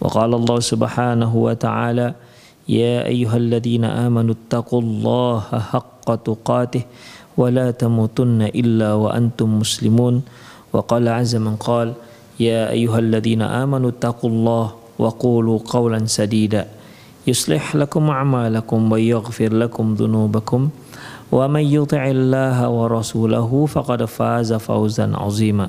وقال الله سبحانه وتعالى يا أيها الذين آمنوا اتقوا الله حق تقاته ولا تموتن إلا وأنتم مسلمون. وقال عز من قال يا أيها الذين آمنوا اتقوا الله وقولوا قولا سديدا يصلح لكم أعمالكم ويغفر لكم ذنوبكم. ومن يطع الله ورسوله فقد فاز فوزا عظيما.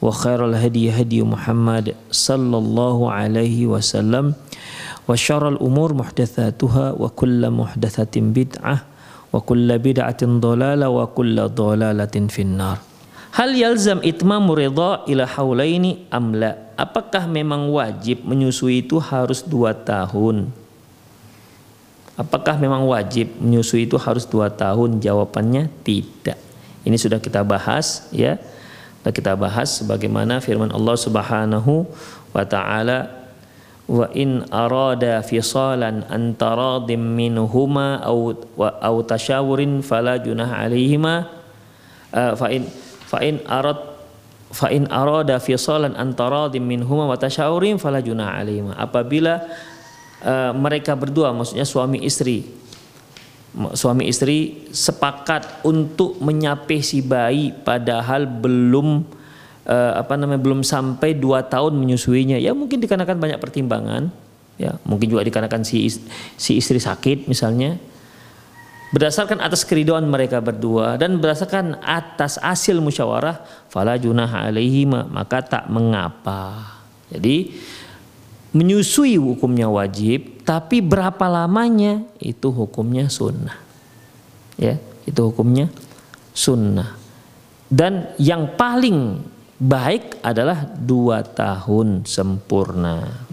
وخير الهدي هدي محمد صلى الله عليه وسلم وشر الأمور محدثاتها وكل محدثة بدعة وكل بدعة ضلالة وكل ضلالة في النار Hal yalzam itmamu ridha ila haulaini amla? Apakah memang wajib menyusui itu harus dua tahun? Apakah memang wajib menyusui itu harus dua tahun? Jawabannya tidak. Ini sudah kita bahas ya. sudah kita bahas sebagaimana firman Allah Subhanahu wa taala wa in arada fisalan antaradim minhuma aw aw tashawurin fala junah alaihima uh, fa in fa in arad fa in arada fisalan antaradim minhuma wa tashawurin fala junah alaihima apabila uh, mereka berdua maksudnya suami istri suami istri sepakat untuk menyapih si bayi padahal belum uh, apa namanya belum sampai dua tahun menyusuinya. Ya mungkin dikarenakan banyak pertimbangan. Ya mungkin juga dikarenakan si si istri sakit misalnya. Berdasarkan atas keridoan mereka berdua dan berdasarkan atas hasil musyawarah fala junah alaihi maka tak mengapa. Jadi menyusui hukumnya wajib tapi berapa lamanya? Itu hukumnya sunnah. Ya itu hukumnya sunnah. Dan yang paling baik adalah dua tahun sempurna.